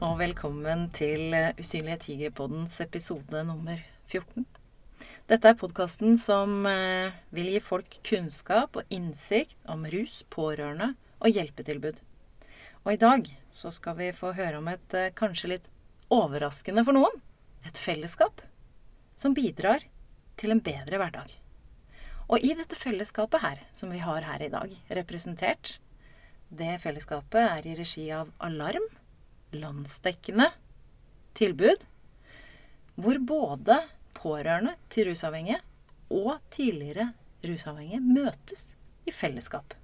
Og velkommen til Usynlige tigre-poddens episode nummer 14. Dette er podkasten som eh, vil gi folk kunnskap og innsikt om rus, pårørende og hjelpetilbud. Og i dag så skal vi få høre om et eh, kanskje litt overraskende for noen et fellesskap som bidrar til en bedre hverdag. Og i dette fellesskapet her, som vi har her i dag, representert Det fellesskapet er i regi av Alarm, landsdekkende tilbud, hvor både pårørende til rusavhengige og tidligere rusavhengige møtes i fellesskap.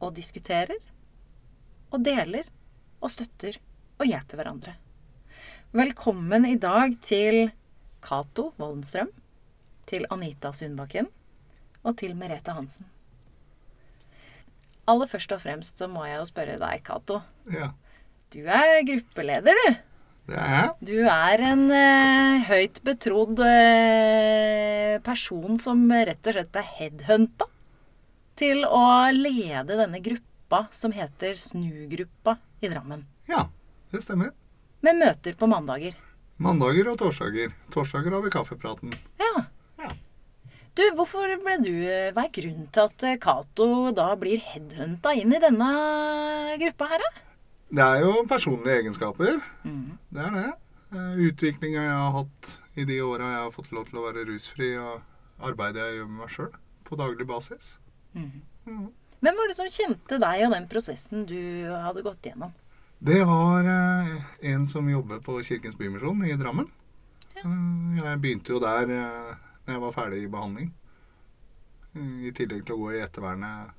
Og diskuterer og deler og støtter og hjelper hverandre. Velkommen i dag til Cato Voldenstrøm, til Anita Sundbakken og til Merete Hansen. Aller først og fremst så må jeg jo spørre deg, Cato. Ja, Du er gruppeleder, du. det er jeg. Du er en eh, høyt betrodd eh, person som rett og slett ble headhunta til å lede denne gruppa som heter Snugruppa i Drammen. Ja, det stemmer. Med møter på mandager. Mandager og torsdager. Torsdager har vi kaffepraten. Ja. Ja. Du, hvorfor ble du Hva er grunnen til at Cato da blir headhunta inn i denne gruppa her, da? Det er jo personlige egenskaper. Mm. Det er det. Eh, Utviklinga jeg har hatt i de åra jeg har fått lov til å være rusfri, og arbeidet jeg gjør med meg sjøl på daglig basis. Mhm. Hvem var det som kjente deg og den prosessen du hadde gått gjennom? Det var eh, en som jobber på Kirkens Bymisjon i Drammen. Ja. Jeg begynte jo der eh, når jeg var ferdig i behandling. Eh, I tillegg til å gå i ettervernet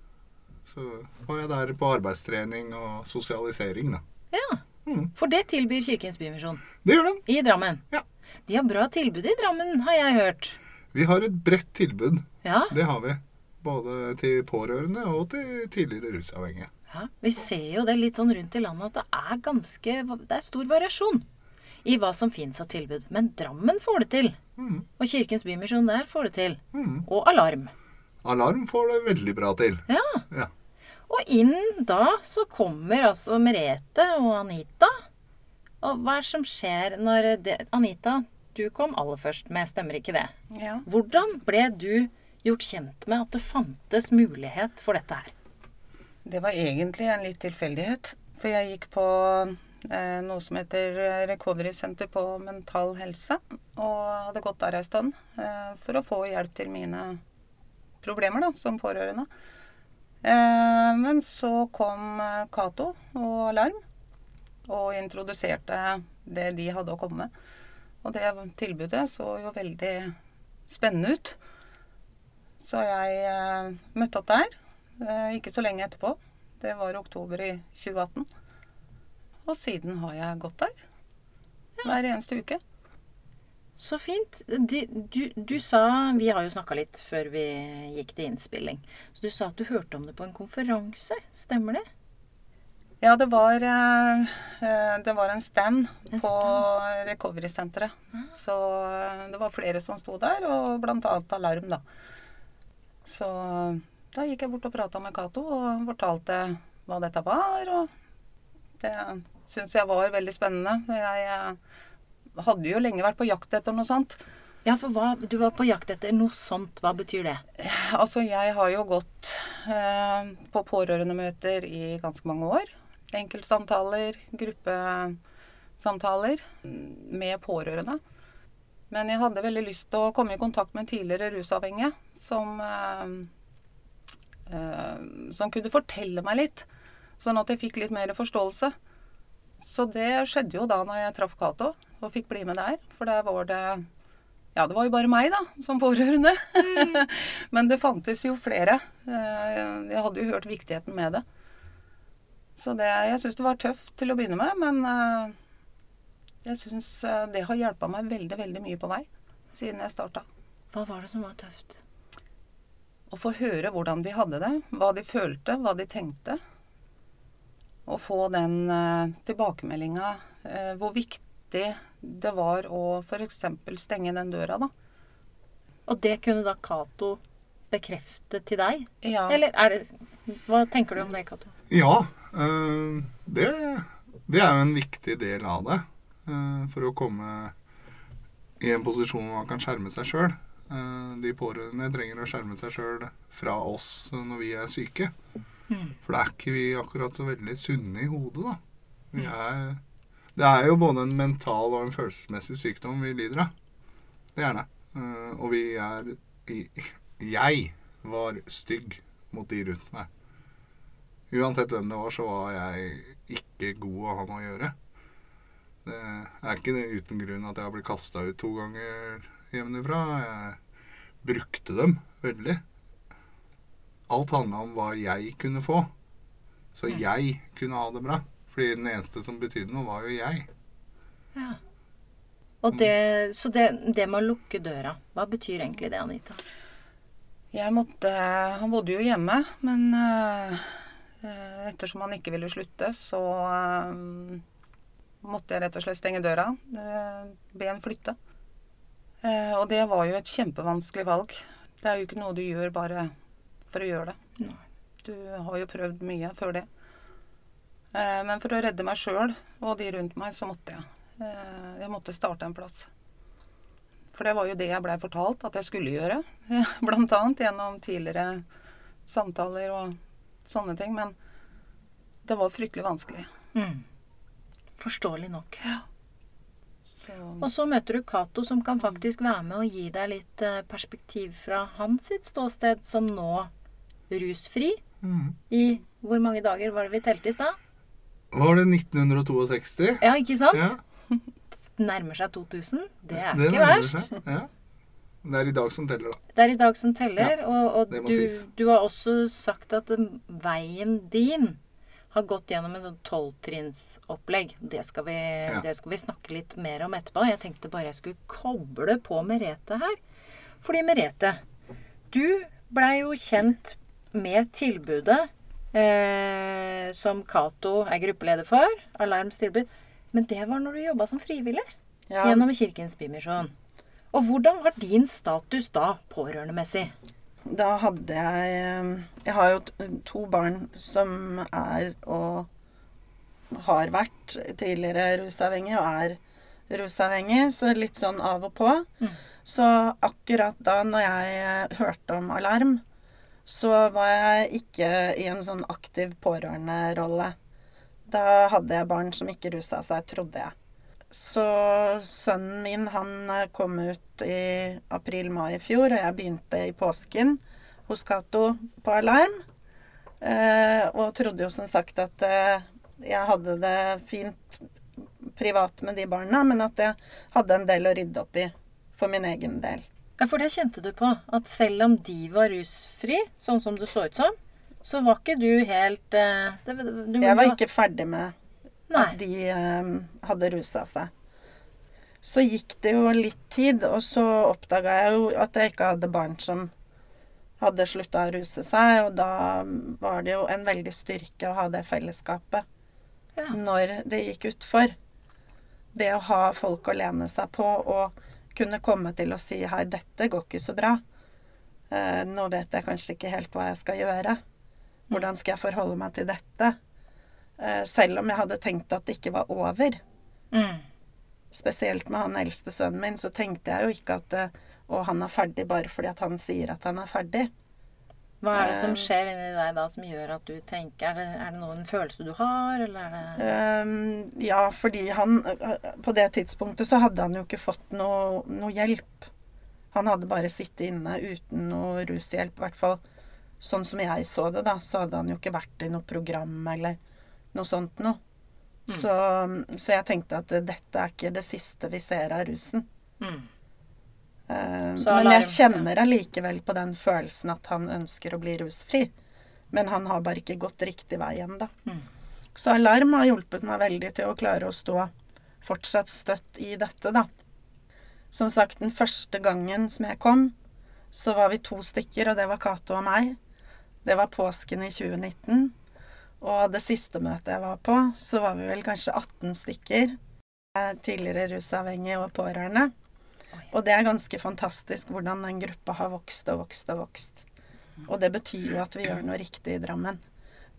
så var jeg der på arbeidstrening og sosialisering, da. Ja, Mm. For det tilbyr Kirkens Bymisjon Det gjør de. i Drammen. Ja. De har bra tilbud i Drammen, har jeg hørt. Vi har et bredt tilbud. Ja, Det har vi. Både til pårørende og til tidligere rusavhengige. ja. Vi ser jo det litt sånn rundt i landet at det er ganske Det er stor variasjon i hva som fins av tilbud. Men Drammen får det til. Mhm. Og Kirkens Bymisjon der får det til. Mhm. Og Alarm. Alarm får det veldig bra til. Ja. Ja. Og inn da så kommer altså Merete og Anita. Og hva er det som skjer når det Anita, du kom aller først med, stemmer ikke det? Ja. Hvordan ble du gjort kjent med at det fantes mulighet for dette her? Det var egentlig en litt tilfeldighet. For jeg gikk på eh, noe som heter Recovery Center på mental helse. Og hadde gått der ei stund eh, for å få hjelp til mine problemer da, som pårørende. Eh, men så kom eh, Cato og Alarm og introduserte det de hadde å komme med. Og det tilbudet så jo veldig spennende ut. Så jeg eh, møtte opp der. Ikke så lenge etterpå. Det var oktober i 2018. Og siden har jeg gått der. Hver eneste uke. Så fint. De, du, du sa Vi har jo snakka litt før vi gikk til innspilling. Så du sa at du hørte om det på en konferanse. Stemmer det? Ja, det var, eh, eh, det var en stand En på Recovery-senteret. Så eh, det var flere som sto der, og annet Alarm, da. Så da gikk jeg bort og prata med Cato og fortalte hva dette var. Og det syns jeg var veldig spennende. Jeg hadde jo lenge vært på jakt etter noe sånt. Ja, for hva, du var på jakt etter noe sånt. Hva betyr det? Altså, jeg har jo gått eh, på pårørendemøter i ganske mange år. Enkeltsamtaler, gruppesamtaler med pårørende. Men jeg hadde veldig lyst til å komme i kontakt med en tidligere rusavhengige som, eh, eh, som kunne fortelle meg litt, sånn at jeg fikk litt mer forståelse. Så det skjedde jo da når jeg traff Cato og fikk bli med der. For der var det Ja, det var jo bare meg, da, som pårørende. Men det fantes jo flere. Eh, Jeg hadde jo hørt viktigheten med det. Så det, jeg syns det var tøft til å begynne med, men eh, jeg syns det har hjelpa meg veldig, veldig mye på vei siden jeg starta. Hva var det som var tøft? Å få høre hvordan de hadde det, hva de følte, hva de tenkte. Å få den uh, tilbakemeldinga, eh, hvor viktig det var å f.eks. stenge den døra, da. Og det kunne da Cato bekrefte til deg? Ja. Eller er det Hva tenker du om det, Cato? Ja, eh, det, Det er jo en viktig del av det. eh, For å komme i en posisjon hvor man kan skjerme seg sjøl. De pårørende trenger å skjerme seg sjøl fra oss når vi er syke. Mm. For da er ikke vi akkurat så veldig sunne i hodet, da. Vi er, det er jo både en mental og en følelsesmessig sykdom vi lider av. Det er det. Eh, Og vi er Jeg var stygg mot de rundt meg. Uansett hvem det var, så var jeg ikke god å ha med å gjøre. Det er ikke det uten grunn at jeg har blitt kasta ut to ganger hjemmefra. Jeg brukte dem veldig. Alt handla om hva jeg kunne få. Så jeg kunne ha det bra. Fordi den eneste som betydde noe, var jo jeg. Ja. Og det, så det, det med å lukke døra, hva betyr egentlig det, Anita? Jeg måtte Han bodde jo hjemme, men eh, eh, ettersom han ikke ville slutte, så eh, måtte jeg rett og slett stenge døra. eh, be han flytte. Eh, og det var jo et kjempevanskelig valg. Det er jo ikke noe du gjør bare for å gjøre det. Nei. Du har jo prøvd mye før det. Eh, men for å redde meg sjøl og de rundt meg, så måtte jeg. Eh, jeg måtte starte en plass. For det var jo det jeg blei fortalt at jeg skulle gjøre. Blant annet gjennom tidligere samtaler og sånne ting. Men det var fryktelig vanskelig. Mm. Forståelig nok. Så Og så møter du Cato, som kan faktisk være med og gi deg litt eh, perspektiv fra hans sitt ståsted, som nå rusfri. Mm. I hvor mange dager var det vi telte i stad? Var det 1962? Ja, ikke sant? Ja, Nærmer seg 2000. Det er det ikke verst. seg. Ja. Det er i dag som teller, da. Det er i dag som teller. og og du, du har også sagt at veien din har gått gjennom en sånn tolvtrinnsopplegg. Det, skal vi- det skal vi snakke litt mer om etterpå. Jeg tenkte bare jeg skulle koble på Merete her. Fordi Merete, du blei jo kjent med tilbudet eh, som Cato er gruppeleder for. Alarms tilbud. Men det var når du jobba som frivillig Ja, gjennom Kirkens Bymisjon. Og hvordan var din status da, pårørendemessig? da hadde jeg eh, Jeg har jo to barn som er og har vært tidligere rusavhengig og er rusavhengig, så litt sånn av og på. Mm. Så akkurat da når jeg eh, hørte om alarm, så var jeg ikke i en sånn aktiv pårørenderolle. Da hadde jeg barn som ikke rusa seg, trodde jeg. Så sønnen min han eh, kom ut i april-mai i fjor, og jeg begynte i påsken hos Cato på alarm. Eh, og trodde jo som sagt at eh, jeg hadde det fint privat med de barna, men at jeg hadde en del å rydde opp i for min egen del. Ja, for det kjente du på. At selv om de var rusfri, sånn som det så ut som, så var ikke du helt eh, det, du, Jeg var ikke ferdig med Nei. at de eh, hadde rusa seg. Så gikk det jo litt tid, og så oppdaga jeg jo at jeg ikke hadde barn som hadde slutta å ruse seg, og da var det jo en veldig styrke å ha det fellesskapet Ja. når det gikk utfor. Det å ha folk å lene seg på og kunne komme til å si hei, dette går ikke så bra. Eh, nå vet jeg kanskje ikke helt hva jeg skal gjøre. Hvordan skal jeg forholde meg til dette? Eh, selv om jeg hadde tenkt at det ikke var over. Mm. Spesielt med han eldste sønnen min, så tenkte jeg jo ikke at eh, å, han er ferdig bare fordi at han sier at han er ferdig. Hva er det som Eh. skjer inni deg da som gjør at du tenker Er det, er det noen følelse du har, eller er det um, ja, fordi han eh, På det tidspunktet så hadde han jo ikke fått noe, noe hjelp. Han hadde bare sittet inne uten noe rushjelp, i hvert fall sånn som jeg så det, da. Så hadde han jo ikke vært i noe program eller noe sånt noe. Så, så jeg tenkte at dette er ikke det siste vi ser av rusen. mm. Eh, men jeg kjenner allikevel på den følelsen at han ønsker å bli rusfri. Men han har bare ikke gått riktig vei ennå. Mm. Så alarm har hjulpet meg veldig til å klare å stå fortsatt støtt i dette, da. Som sagt, den første gangen som jeg kom, så var vi to stykker, og det var Cato og meg. Det var påsken i 2019. Og det siste møtet jeg var på, så var vi vel kanskje 18 stykker. eh, Tidligere rusavhengige og pårørende. Og det er ganske fantastisk hvordan den gruppa har vokst og vokst og vokst. Og det betyr jo at vi gjør noe riktig i Drammen.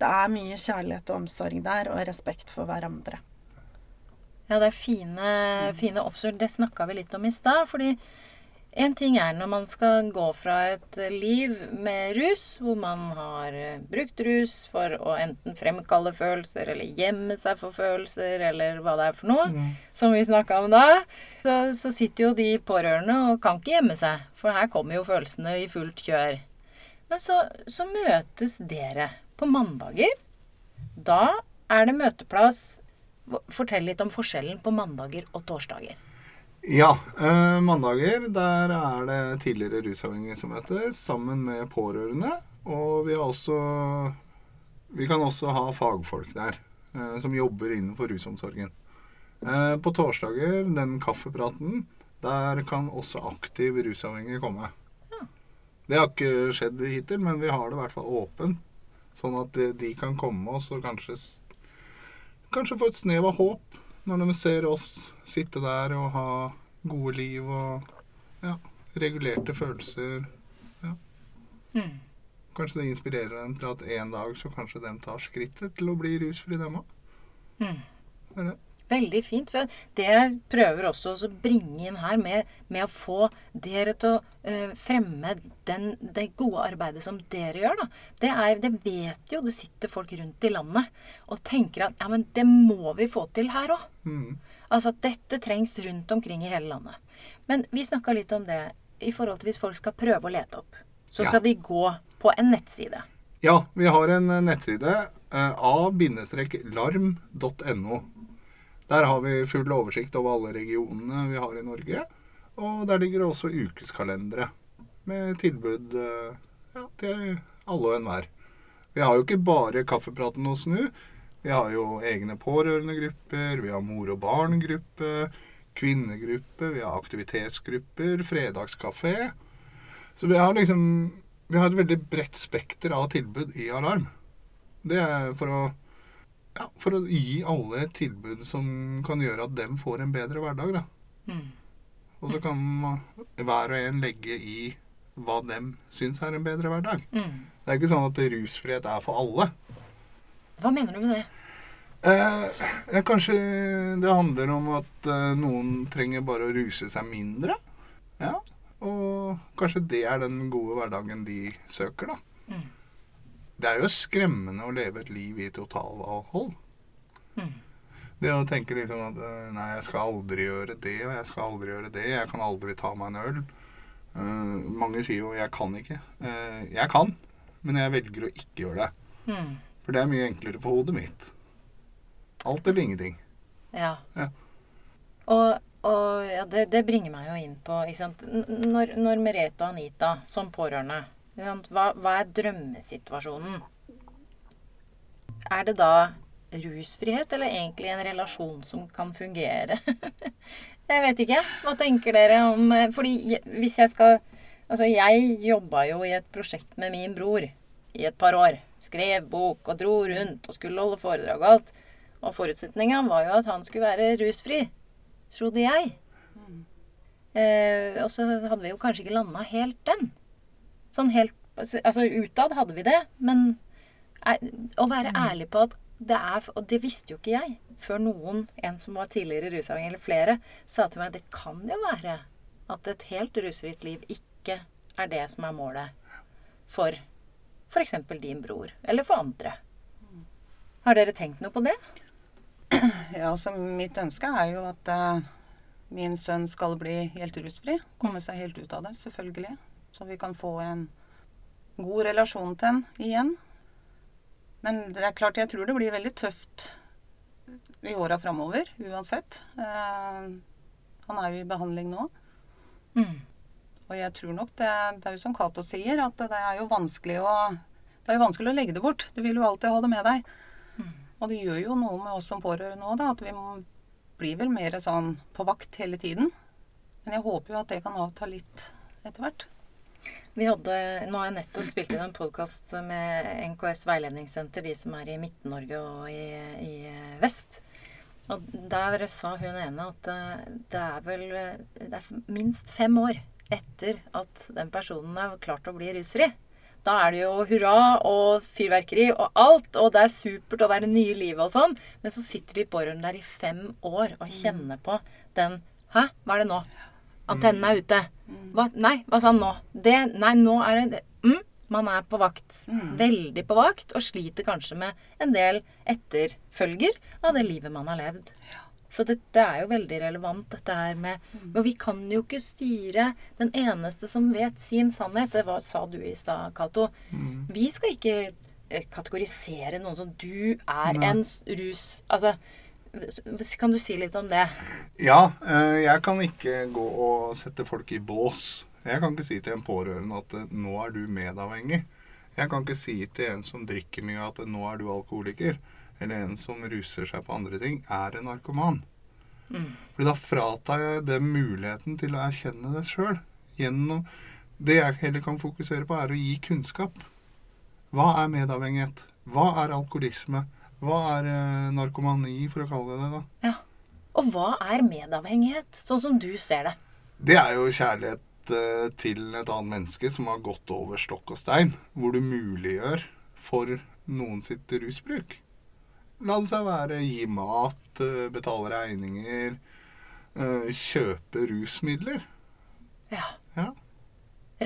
Det er mye kjærlighet og omsorg der, og respekt for hverandre. Ja, det er fine, fine oppsøk. Det snakka vi litt om i stad. Fordi en ting er når man skal gå fra et liv med rus, hvor man har eh, brukt rus for å enten fremkalle følelser eller gjemme seg for følelser, eller hva det er for noe, Mm. som vi snakka om da, så, så sitter jo de pårørende og kan ikke gjemme seg. For her kommer jo følelsene i fullt kjør. Men så, så møtes dere på mandager. Da er det møteplass. Fortell litt om forskjellen på mandager og torsdager. Ja. Eh, mandager, der er det tidligere rusavhengige som møtes, sammen med pårørende. Og vi har også Vi kan også ha fagfolk der, eh, som jobber innenfor rusomsorgen. Eh, på torsdager, den kaffepraten, der kan også aktiv rusavhengige komme. Det har ikke skjedd hittil, men vi har det i hvert fall åpent. Sånn at de, de kan komme oss og kanskje, kanskje få et snev av håp når de ser oss sitte der og ha gode liv og ja, regulerte følelser. Mm. Kanskje det inspirerer dem til at en dag så kanskje de tar skrittet til å bli rusfri, dem òg. Mm. Det er det. Veldig fint. For det jeg prøver også å bringe inn her med, med å få dere til å uh, fremme den, det gode arbeidet som dere gjør, da. Det, er, det vet jo det sitter folk rundt i landet og tenker at ja, men det må vi få til her òg. Mm. Altså at dette trengs rundt omkring i hele landet. Men vi snakka litt om det i forhold til hvis folk skal prøve å lete opp. Så Ja. skal de gå på en nettside. Ja, vi har en eh, nettside. Uh, a-larm.no. Der har vi full oversikt over alle regionene vi har i Norge. Og der ligger det også ukeskalendere med tilbud eh, ja, til alle og enhver. Vi har jo ikke bare Kaffepraten og Snu. Vi har jo egne pårørendegrupper, vi har mor og barn-gruppe, kvinnegruppe, vi har aktivitetsgrupper, fredagskafé. Så vi har liksom Vi har et veldig bredt spekter av tilbud i Alarm. Det er for å ja, for å gi alle et tilbud som kan gjøre at dem får en bedre hverdag. da. Mm. Og så kan hver og en legge i hva dem syns er en bedre hverdag. Mm. Det er ikke sånn at rusfrihet er for alle. Hva mener du med det? Eh, ja, kanskje det handler om at eh, noen trenger bare å ruse seg mindre. Ja, Og kanskje det er den gode hverdagen de søker, da. Mm. Det er jo skremmende å leve et liv i totalavhold. Mm. Det å tenke liksom at eh, nei, jeg skal aldri gjøre det, og jeg skal aldri gjøre det. Jeg kan aldri ta meg en øl. Uh, mange sier jo 'jeg kan ikke'. Uh, jeg kan, men jeg velger å ikke gjøre det. Mm. For det er mye enklere for hodet mitt. Alt eller ingenting. Ja. Ja. Og, og ja, det, det bringer meg jo inn på ikke sant? Når, når Merete og Anita som pårørende? Hva, hva er drømmesituasjonen? Er det da rusfrihet, eller egentlig en relasjon som kan fungere? jeg vet ikke. Hva tenker dere om eh, Fordi hvis jeg skal Altså, jeg jobba jo i et prosjekt med min bror i et par år. Skrev bok og dro rundt og skulle holde foredrag og alt. Og forutsetninga var jo at han skulle være rusfri, trodde jeg. Eh, og så hadde vi jo kanskje ikke landa helt den. Sånn helt Altså utad hadde vi det, men å være ærlig på at det er Og det visste jo ikke jeg før noen, en som var tidligere rusavhengig, eller flere, sa til meg det kan jo være at et helt rusfritt liv ikke er det som er målet for f.eks. din bror, eller for andre. Har dere tenkt noe på det? Ja, altså mitt ønske er jo at uh, min sønn skal bli helt rusfri. Komme seg helt ut av det, selvfølgelig. Så vi kan få en god relasjon til han igjen. Men det er klart, jeg tror det blir veldig tøft i åra framover, uansett. Eh, han er jo i behandling nå. Mm. Og jeg tror nok det, det er jo som Cato sier, at det er jo vanskelig å det er jo vanskelig å legge det bort. Du vil jo alltid ha det med deg. Og det gjør jo noe med oss som pårørende òg. At vi blir vel mer sånn på vakt hele tiden. Men jeg håper jo at det kan avta litt etter hvert. Vi hadde, Nå har jeg nettopp spilt inn en podkast med NKS veiledningssenter, de som er i Midt-Norge og i, i vest. Og der sa hun ene at eh, det er vel det er minst fem år etter at den personen har klart å bli rusfri. Da er det jo hurra og fyrverkeri og alt, og det er supert, og det er det nye livet og sånn. Men så sitter de pårørende der i fem år og kjenner på den Hæ, hva er det nå? Antennen er ute. Hva, nei, hva sa han nå? Det Nei, nå er det mm, Man er på vakt. Veldig på vakt, og sliter kanskje med en del etterfølger av det livet man har levd. Så dette er jo veldig relevant, dette her med Og vi kan jo ikke styre den eneste som vet sin sannhet. Det var, sa du i stad, Cato. Vi skal ikke eh, kategorisere noen som du er Nei. en rus... Altså, kan du si litt om det? Ja, eh, jeg kan ikke gå og sette folk i bås. Jeg kan ikke si til en pårørende at eh, nå er du medavhengig. Jeg kan ikke si til en som drikker mye at nå er du alkoholiker. Eller en som ruser seg på andre ting, er en narkoman. For da fratar jeg dem muligheten til å erkjenne det sjøl. Det jeg heller kan fokusere på, er å gi kunnskap. Hva er medavhengighet? Hva er alkoholisme? Hva er eh, narkomani, for å kalle det det? da? Ja. Og hva er medavhengighet, sånn som du ser det? Det er jo kjærlighet eh, til et annet menneske som har gått over stokk og stein. Hvor du muliggjør for noen sitt rusbruk. La det seg være gi mat, eh, betale regninger, kjøpe rusmidler. Ja. Ja.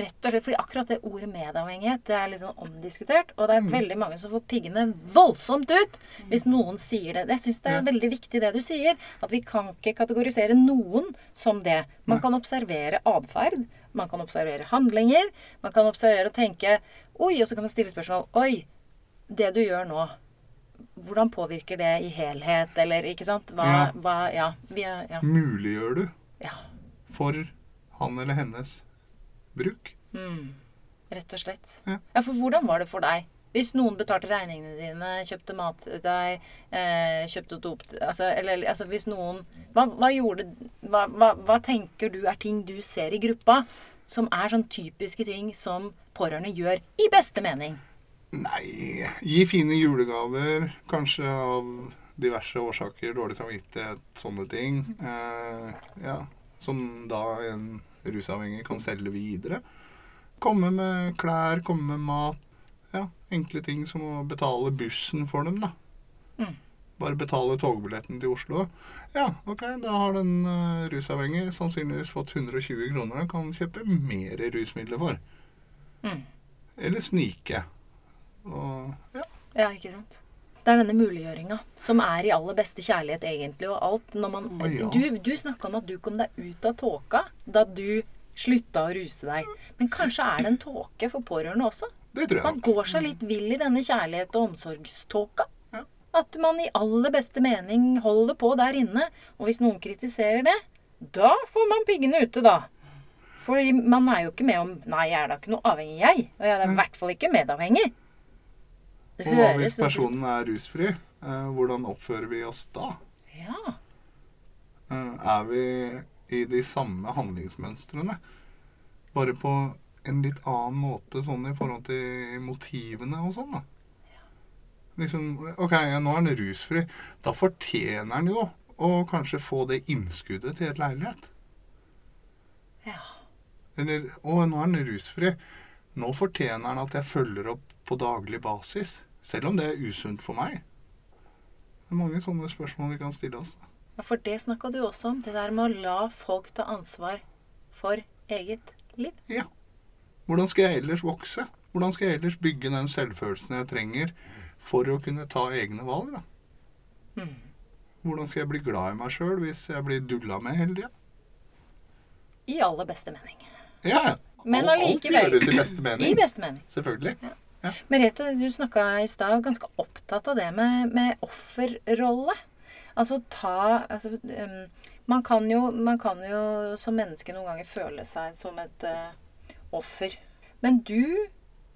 Rett og slett, fordi akkurat det ordet medavhengighet det er litt sånn omdiskutert. Og det er veldig mange som får piggene voldsomt ut hvis noen sier det. Jeg syns det er veldig viktig det du sier. At vi kan ikke kategorisere noen som det. Man kan observere atferd. Man kan observere handlinger. Man kan observere og tenke Oi, og så kan man stille spørsmål. Oi, det du gjør nå, hvordan påvirker det i helhet, eller ikke sant? Hva Ja. hva, ja, vi ja. Muliggjør du ja. for han eller hennes bruk? Mm. Rett og slett. Ja. Ja. for hvordan var det for deg? Hvis noen betalte regningene dine, kjøpte mat til deg, eh, kjøpte dop altså, Eller altså, hvis noen Hva, hva gjorde hva, hva, tenker du er ting du ser i gruppa som er sånn typiske ting som pårørende gjør i beste mening? Nei, gi fine julegaver. Kanskje av diverse årsaker. Dårlig samvittighet, sånne ting. Eh, ja, som da en rusavhengig kan selge videre. Komme med klær, komme med mat. Ja, enkle ting som å betale bussen for dem, da. Mm. Bare betale togbilletten til Oslo. Ja, ok, da har den uh, rusavhengige sannsynligvis fått 120 kroner og kan kjøpe mer rusmidler for. Mm. Eller snike. Og ja. Ja, ikke sant? Det er denne muliggjøringa som er i aller beste kjærlighet, egentlig, og alt. Når man, ja. Du, du snakka om at du kom deg ut av tåka da du slutta å ruse deg. Men kanskje er det en tåke for pårørende også? Det tror jeg. Man går seg litt vill i denne kjærlighet- og omsorgståka. Ja. At man i aller beste mening holder på der inne. Og hvis noen kritiserer det, da får man piggene ute, da. For man er jo ikke med om Nei, jeg er da ikke noe avhengig, jeg. Og jeg er i hvert fall ikke medavhengig. Det Og hvis personen er rusfri? Eh, hvordan oppfører vi oss da? Ja. Eh, er vi i de samme handlingsmønstrene? Bare på en litt annen måte sånn i forhold til motivene og sånn, da. Liksom, ok, ja, nå er han rusfri. Da fortjener han jo å kanskje få det innskuddet til et leilighet. ja. Eller å, nå er han rusfri. Nå fortjener han at jeg følger opp på daglig basis. Selv om det er usunt for meg. Det er mange sånne spørsmål vi kan stille oss. Ja, For det snakka du også om. Det der med å la folk ta ansvar for eget liv. Ja. Hvordan skal jeg ellers vokse? Hvordan skal jeg ellers bygge den selvfølelsen jeg trenger for å kunne ta egne valg? da? Mm. Hvordan skal jeg bli glad i meg sjøl hvis jeg blir dulla med hele tida? I aller beste mening. Ja, ja. Men Alt- allikevel- Alt gjøres i beste mening. I beste mening. Selvfølgelig. Merete, du snakka i stad ganske opptatt av det med, med offerrolle. Altså ta altså, um, man, kan jo, man kan jo som menneske noen ganger føle seg som et uh, offer. Men du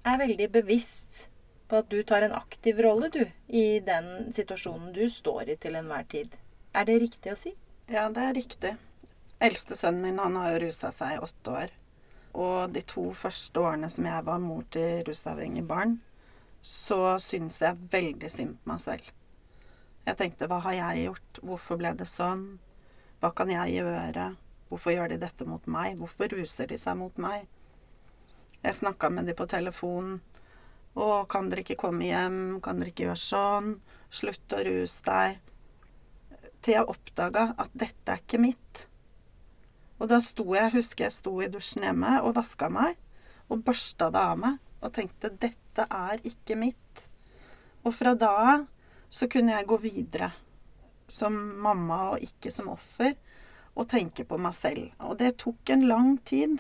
er veldig bevisst på at du tar en aktiv rolle, du, i den situasjonen du står i til enhver tid. Er det riktig å si? Ja, det er riktig. Eldste sønnen min han har jo rusa seg i åtte år. Og de to første årene som jeg var mor til rusavhengige barn, så syntes jeg veldig synd på meg selv. Jeg tenkte hva har jeg gjort? Hvorfor ble det sånn? Hva kan jeg gjøre? Hvorfor gjør de dette mot meg? Hvorfor ruser de seg mot meg? Jeg snakka med de på telefon. Å, kan dere ikke komme hjem? Kan dere ikke gjøre sånn? Slutt å ruse deg. Til jeg oppdaga at dette er ikke mitt. Og da sto jeg, husker jeg sto i dusjen hjemme og vaska meg og børsta det av meg og tenkte dette er ikke mitt. Og fra da av så kunne jeg gå videre som mamma og ikke som offer og tenke på meg selv. Og det tok en lang tid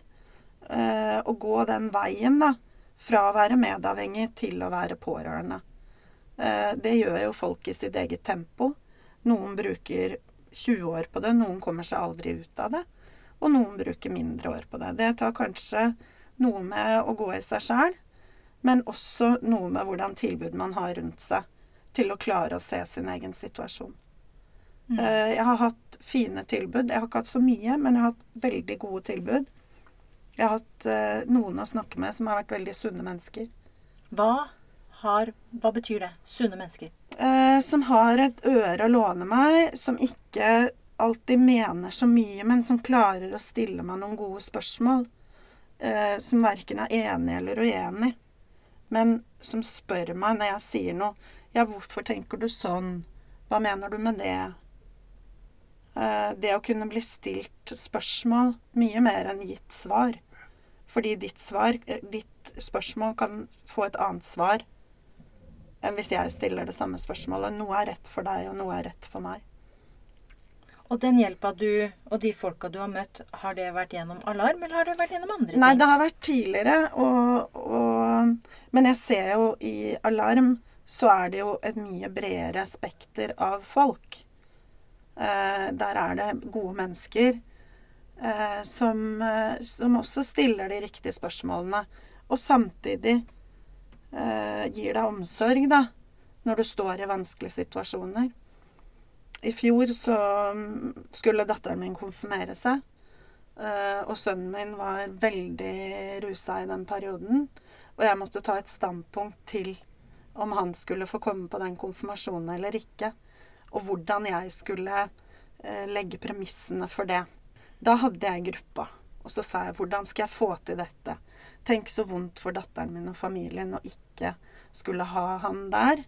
eh, å gå den veien, da. Fra å være medavhengig til å være pårørende. Eh, det gjør jo folk i sitt eget tempo. Noen bruker 20 år på det, noen kommer seg aldri ut av det. Og noen bruker mindre år på det. Det tar kanskje noe med å gå i seg sjæl, men også noe med hvordan tilbud man har rundt seg til å klare å se sin egen situasjon. Mm. Eh, Jeg har hatt fine tilbud. Jeg har ikke hatt så mye, men jeg har hatt veldig gode tilbud. Jeg har hatt eh, noen å snakke med som har vært veldig sunne mennesker. Hva, har, hva betyr det? Sunne mennesker. Eh, som har et øre å låne meg, som ikke alltid mener så mye, men som klarer å stille meg noen gode spørsmål. Eh, som verken er enig eller uenig, men som spør meg når jeg sier noe. Ja, hvorfor tenker du sånn? Hva mener du med det? Eh, det å kunne bli stilt spørsmål mye mer enn gitt svar. Fordi ditt svar, eh, ditt spørsmål kan få et annet svar enn hvis jeg stiller det samme spørsmålet. Noe er rett for deg, og noe er rett for meg. Og den hjelpa du og de folka du har møtt, har det vært gjennom alarm, eller har det vært gjennom andre ting? Nei, det har vært tidligere, og, og Men jeg ser jo i Alarm så er det jo et mye bredere spekter av folk. Eh, der er det gode mennesker eh, som, som også stiller de riktige spørsmålene. Og samtidig eh, gir deg omsorg, da, når du står i vanskelige situasjoner. I fjor så mm, skulle datteren min konfirmere seg. eh, og sønnen min var veldig rusa i den perioden. Og jeg måtte ta et standpunkt til om han skulle få komme på den konfirmasjonen eller ikke. Og hvordan jeg skulle eh, legge premissene for det. Da hadde jeg gruppa. Og så sa jeg hvordan skal jeg få til dette? Tenk så vondt for datteren min og familien å ikke skulle ha han der.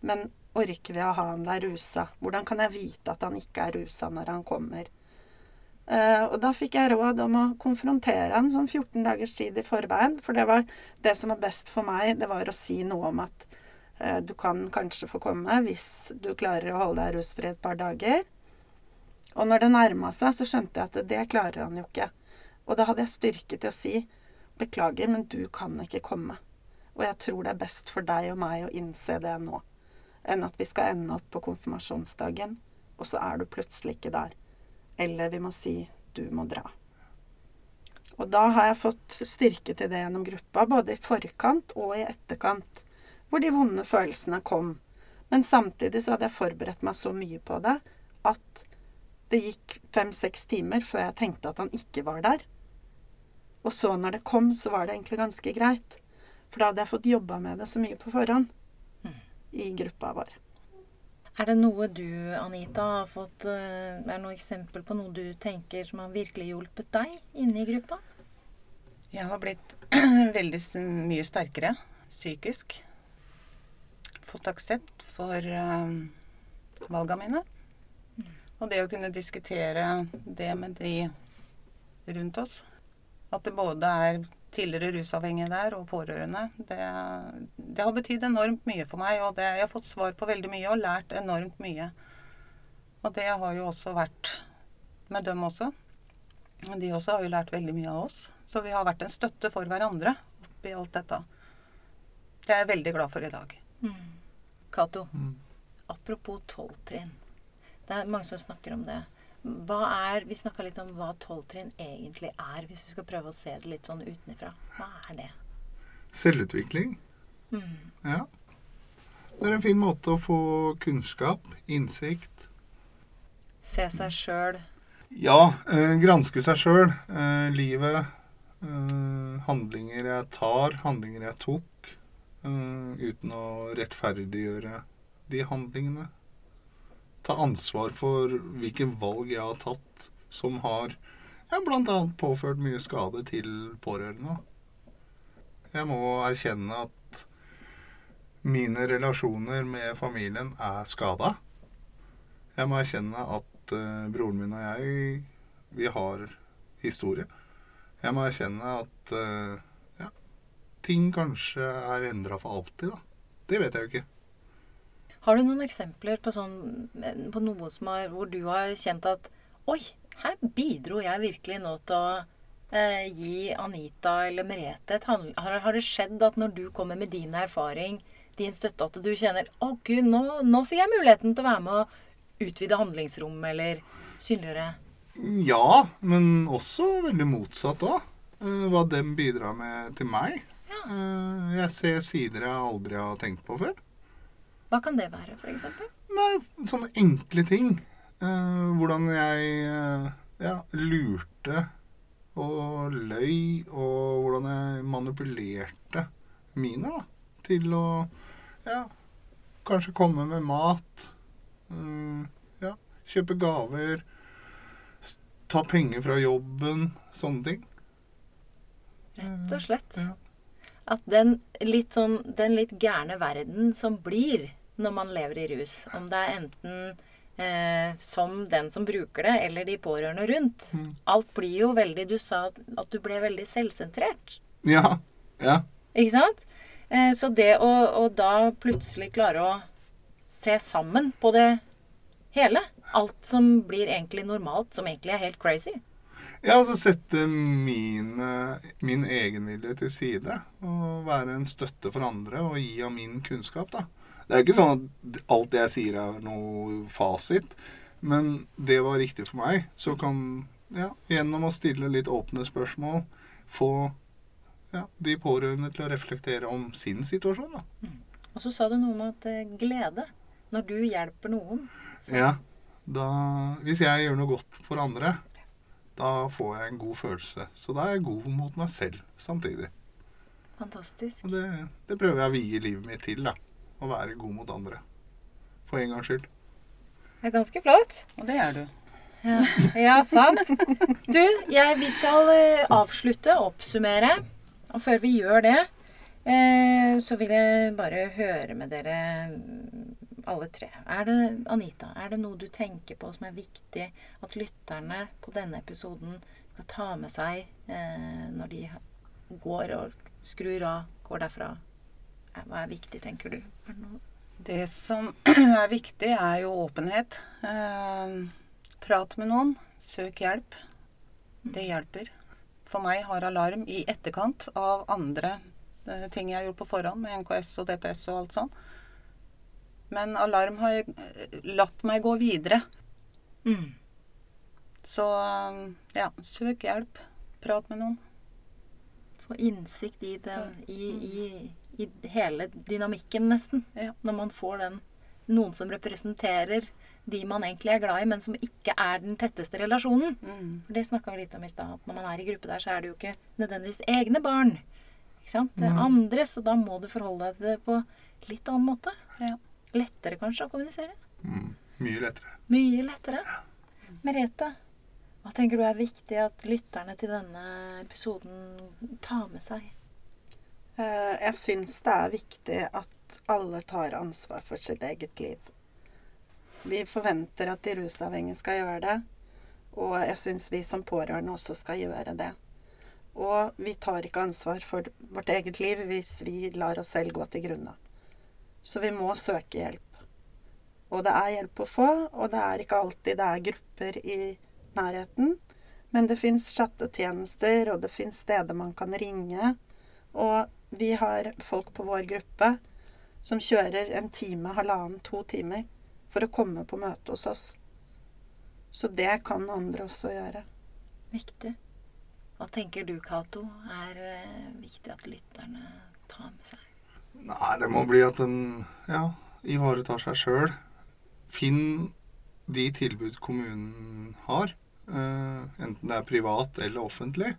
Men orker vi å ha han der rusa? Hvordan kan jeg vite at han ikke er rusa når han kommer? Uh, og da fikk jeg råd om å konfrontere han sånn 14 dagers tid i forveien. For det var det som var best for meg, det var å si noe om at uh, du kan kanskje få komme hvis du klarer å holde deg rusfri et par dager. Og når det nærma seg, så skjønte jeg at det klarer han jo ikke. Og da hadde jeg styrke til å si beklager, men du kan ikke komme. Og jeg tror det er best for deg og meg å innse det nå, enn at vi skal ende opp på konfirmasjonsdagen, og så er du plutselig ikke der. Eller vi må si du må dra. Og da har jeg fått styrke til det gjennom gruppa, både i forkant og i etterkant, hvor de vonde følelsene kom. Men samtidig så hadde jeg forberedt meg så mye på det at det gikk fem-seks timer før jeg tenkte at han ikke var der. Og så når det kom, så var det egentlig ganske greit. For da hadde jeg fått jobba med det så mye på forhånd i gruppa vår. Er det noe du, Anita, har fått eh, Er det noe eksempel på noe du tenker som har virkelig hjulpet deg inne i gruppa? Jeg har blitt veldig mye sterkere psykisk. Fått aksept for uh, valga mine. Og det å kunne diskutere det med de rundt oss. At det både er tidligere rusavhengige der og pårørende. Det, det har betydd enormt mye for meg. Og det, jeg har fått svar på veldig mye og lært enormt mye. Og det har jo også vært med dem også. De også har jo lært veldig mye av oss. Så vi har vært en støtte for hverandre oppi alt dette. Det er jeg veldig glad for i dag. Cato, Mm. apropos tolvtrinn. Det er mange som snakker om det. Hva er, Vi snakka litt om hva tolvtrinn egentlig er, hvis vi skal prøve å se det litt sånn utenfra. Hva er det? Selvutvikling. Ja. Det er en fin måte å få kunnskap, innsikt. Se seg sjøl. Ja, eh, granske seg sjøl. Eh, livet. Eh, handlinger jeg tar, handlinger jeg tok. Eh, uten å rettferdiggjøre de handlingene. Ta ansvar for hvilken valg jeg har tatt som har ja, bl.a. påført mye skade til pårørende. Jeg må erkjenne at mine relasjoner med familien er skada. Jeg må erkjenne at uh, broren min og jeg, vi har historie. Jeg må erkjenne at uh, ting kanskje er endra for alltid, da. Det vet jeg jo ikke. Har du noen eksempler på, sånn, på noe som har, hvor du har kjent at Oi, her bidro jeg virkelig nå til å eh, gi Anita eller Merete et handel?» Har, har det skjedd at når du kommer med din erfaring, din støtte, at du kjenner Å, gud, nå, nå fikk jeg muligheten til å være med å utvide handlingsrommet eller synliggjøre Ja, men også veldig motsatt òg. Hva dem bidrar med til meg. Ja. Eh, Jeg ser sider jeg aldri har tenkt på før. Hva kan det være, f.eks.? Nei, sånne enkle ting. Eh, hvordan jeg eh, ja, lurte og løy, og hvordan jeg manipulerte mine da, til å ja, kanskje komme med mat. eh, ja, kjøpe gaver. Ta penger fra jobben. Sånne ting. Rett og slett. Ja. At den litt sånn Den litt gærne verden som blir når man lever i rus, om det er enten eh, som den som bruker det, eller de pårørende rundt Mm. Alt blir jo veldig Du sa at, du ble veldig selvsentrert. Ja. ja. Ikke sant? Eh, så det å, å da plutselig klare å se sammen på det hele Alt som blir egentlig normalt, som egentlig er helt crazy. Ja, altså sette min, min egenvilje til side. Og være en støtte for andre og gi av min kunnskap, da. Det er jo ikke sånn at alt det jeg sier er noe fasit. Men det var riktig for meg. Så kan ja, gjennom å stille litt åpne spørsmål få ja, de pårørende til å reflektere om sin situasjon, da. Og så sa du noe om at eh, glede. Når du hjelper noen. Ja, da, hvis jeg gjør noe godt for andre, da får jeg en god følelse. Så da er jeg god mot meg selv samtidig. Fantastisk. Og det, det prøver jeg å vie livet mitt til, da. Å være god mot andre. For en gangs skyld. Det er ganske flott. Og det er du. Ja, ja sant. Du, jeg, vi skal eh, avslutte, oppsummere. Og før vi gjør det, eh, så vil jeg bare høre med dere mm, alle tre. Er det, Anita, er det noe du tenker på som er viktig at lytterne på denne episoden skal ta med seg eh, når de går og skrur av, går derfra? Hva er viktig, tenker du? Det som er viktig, er jo åpenhet. Eh, prat med noen. Søk hjelp. Det hjelper. For meg har alarm i etterkant av andre eh, ting jeg har gjort på forhånd, med NKS og DPS og alt sånn. Men alarm har eh, latt meg gå videre. Mm. Så ja, søk hjelp. Prat med noen. Få innsikt i, det, i, i, i hele dynamikken, nesten. Ja. Når man får den Noen som representerer de man egentlig er glad i, men som ikke er den tetteste relasjonen. Mm. For Det snakka vi litt om i stad. At når man er i gruppe der, så er det jo ikke nødvendigvis egne barn. Ikke sant? Det er Nei. andres, og da må du forholde deg til det på litt annen måte. Ja. Lettere kanskje å kommunisere. Mm. Mye lettere. Mye lettere. Merete, hva tenker du er viktig at lytterne til denne episoden tar med seg? Eh, Jeg syns det er viktig at alle tar ansvar for sitt eget liv. Vi forventer at de rusavhengige skal gjøre det, og jeg syns vi som pårørende også skal gjøre det. Og vi tar ikke ansvar for vårt eget liv hvis vi lar oss selv gå til grunne. Så vi må søke hjelp. Og det er hjelp å få, og det er ikke alltid det er grupper i nærheten. Men det fins chattetjenester, og det fins steder man kan ringe. Og vi har folk på vår gruppe som kjører en time, halvannen, to timer for å komme på møte hos oss. Så det kan andre også gjøre. Viktig. Hva tenker du, Cato, er eh, viktig at lytterne tar med seg? Nei, det må bli at en ja, ivaretar seg sjøl. Finn de tilbud kommunen har, eh, enten det er privat eller offentlig.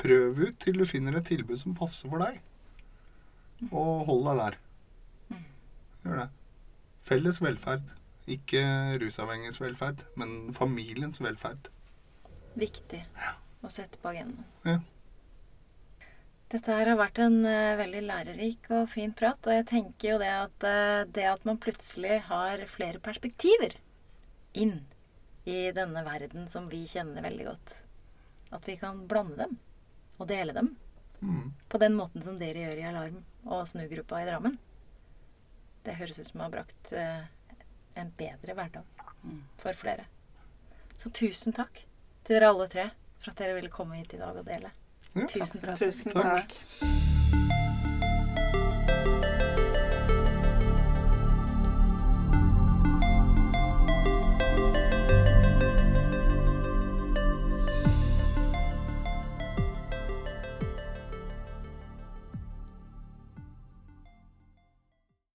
Prøv ut til du finner et tilbud som passer for deg. Og hold deg der. Gjør det. Felles velferd. Ikke rusavhengiges velferd, men familiens velferd. Viktig å sette på agendaen. Ja. Dette her har vært en uh, veldig lærerik og fin prat. Og jeg tenker jo det at uh, det at man plutselig har flere perspektiver inn i denne verden som vi kjenner veldig godt At vi kan blande dem og dele dem Mm. på den måten som dere gjør i Alarm og Snugruppa i Drammen. Det høres ut som det har brakt eh, en bedre hverdag for flere. Så tusen takk til dere alle tre for at dere ville komme hit i dag og dele. Ja. Tusen takk. Tusen Takk. takk.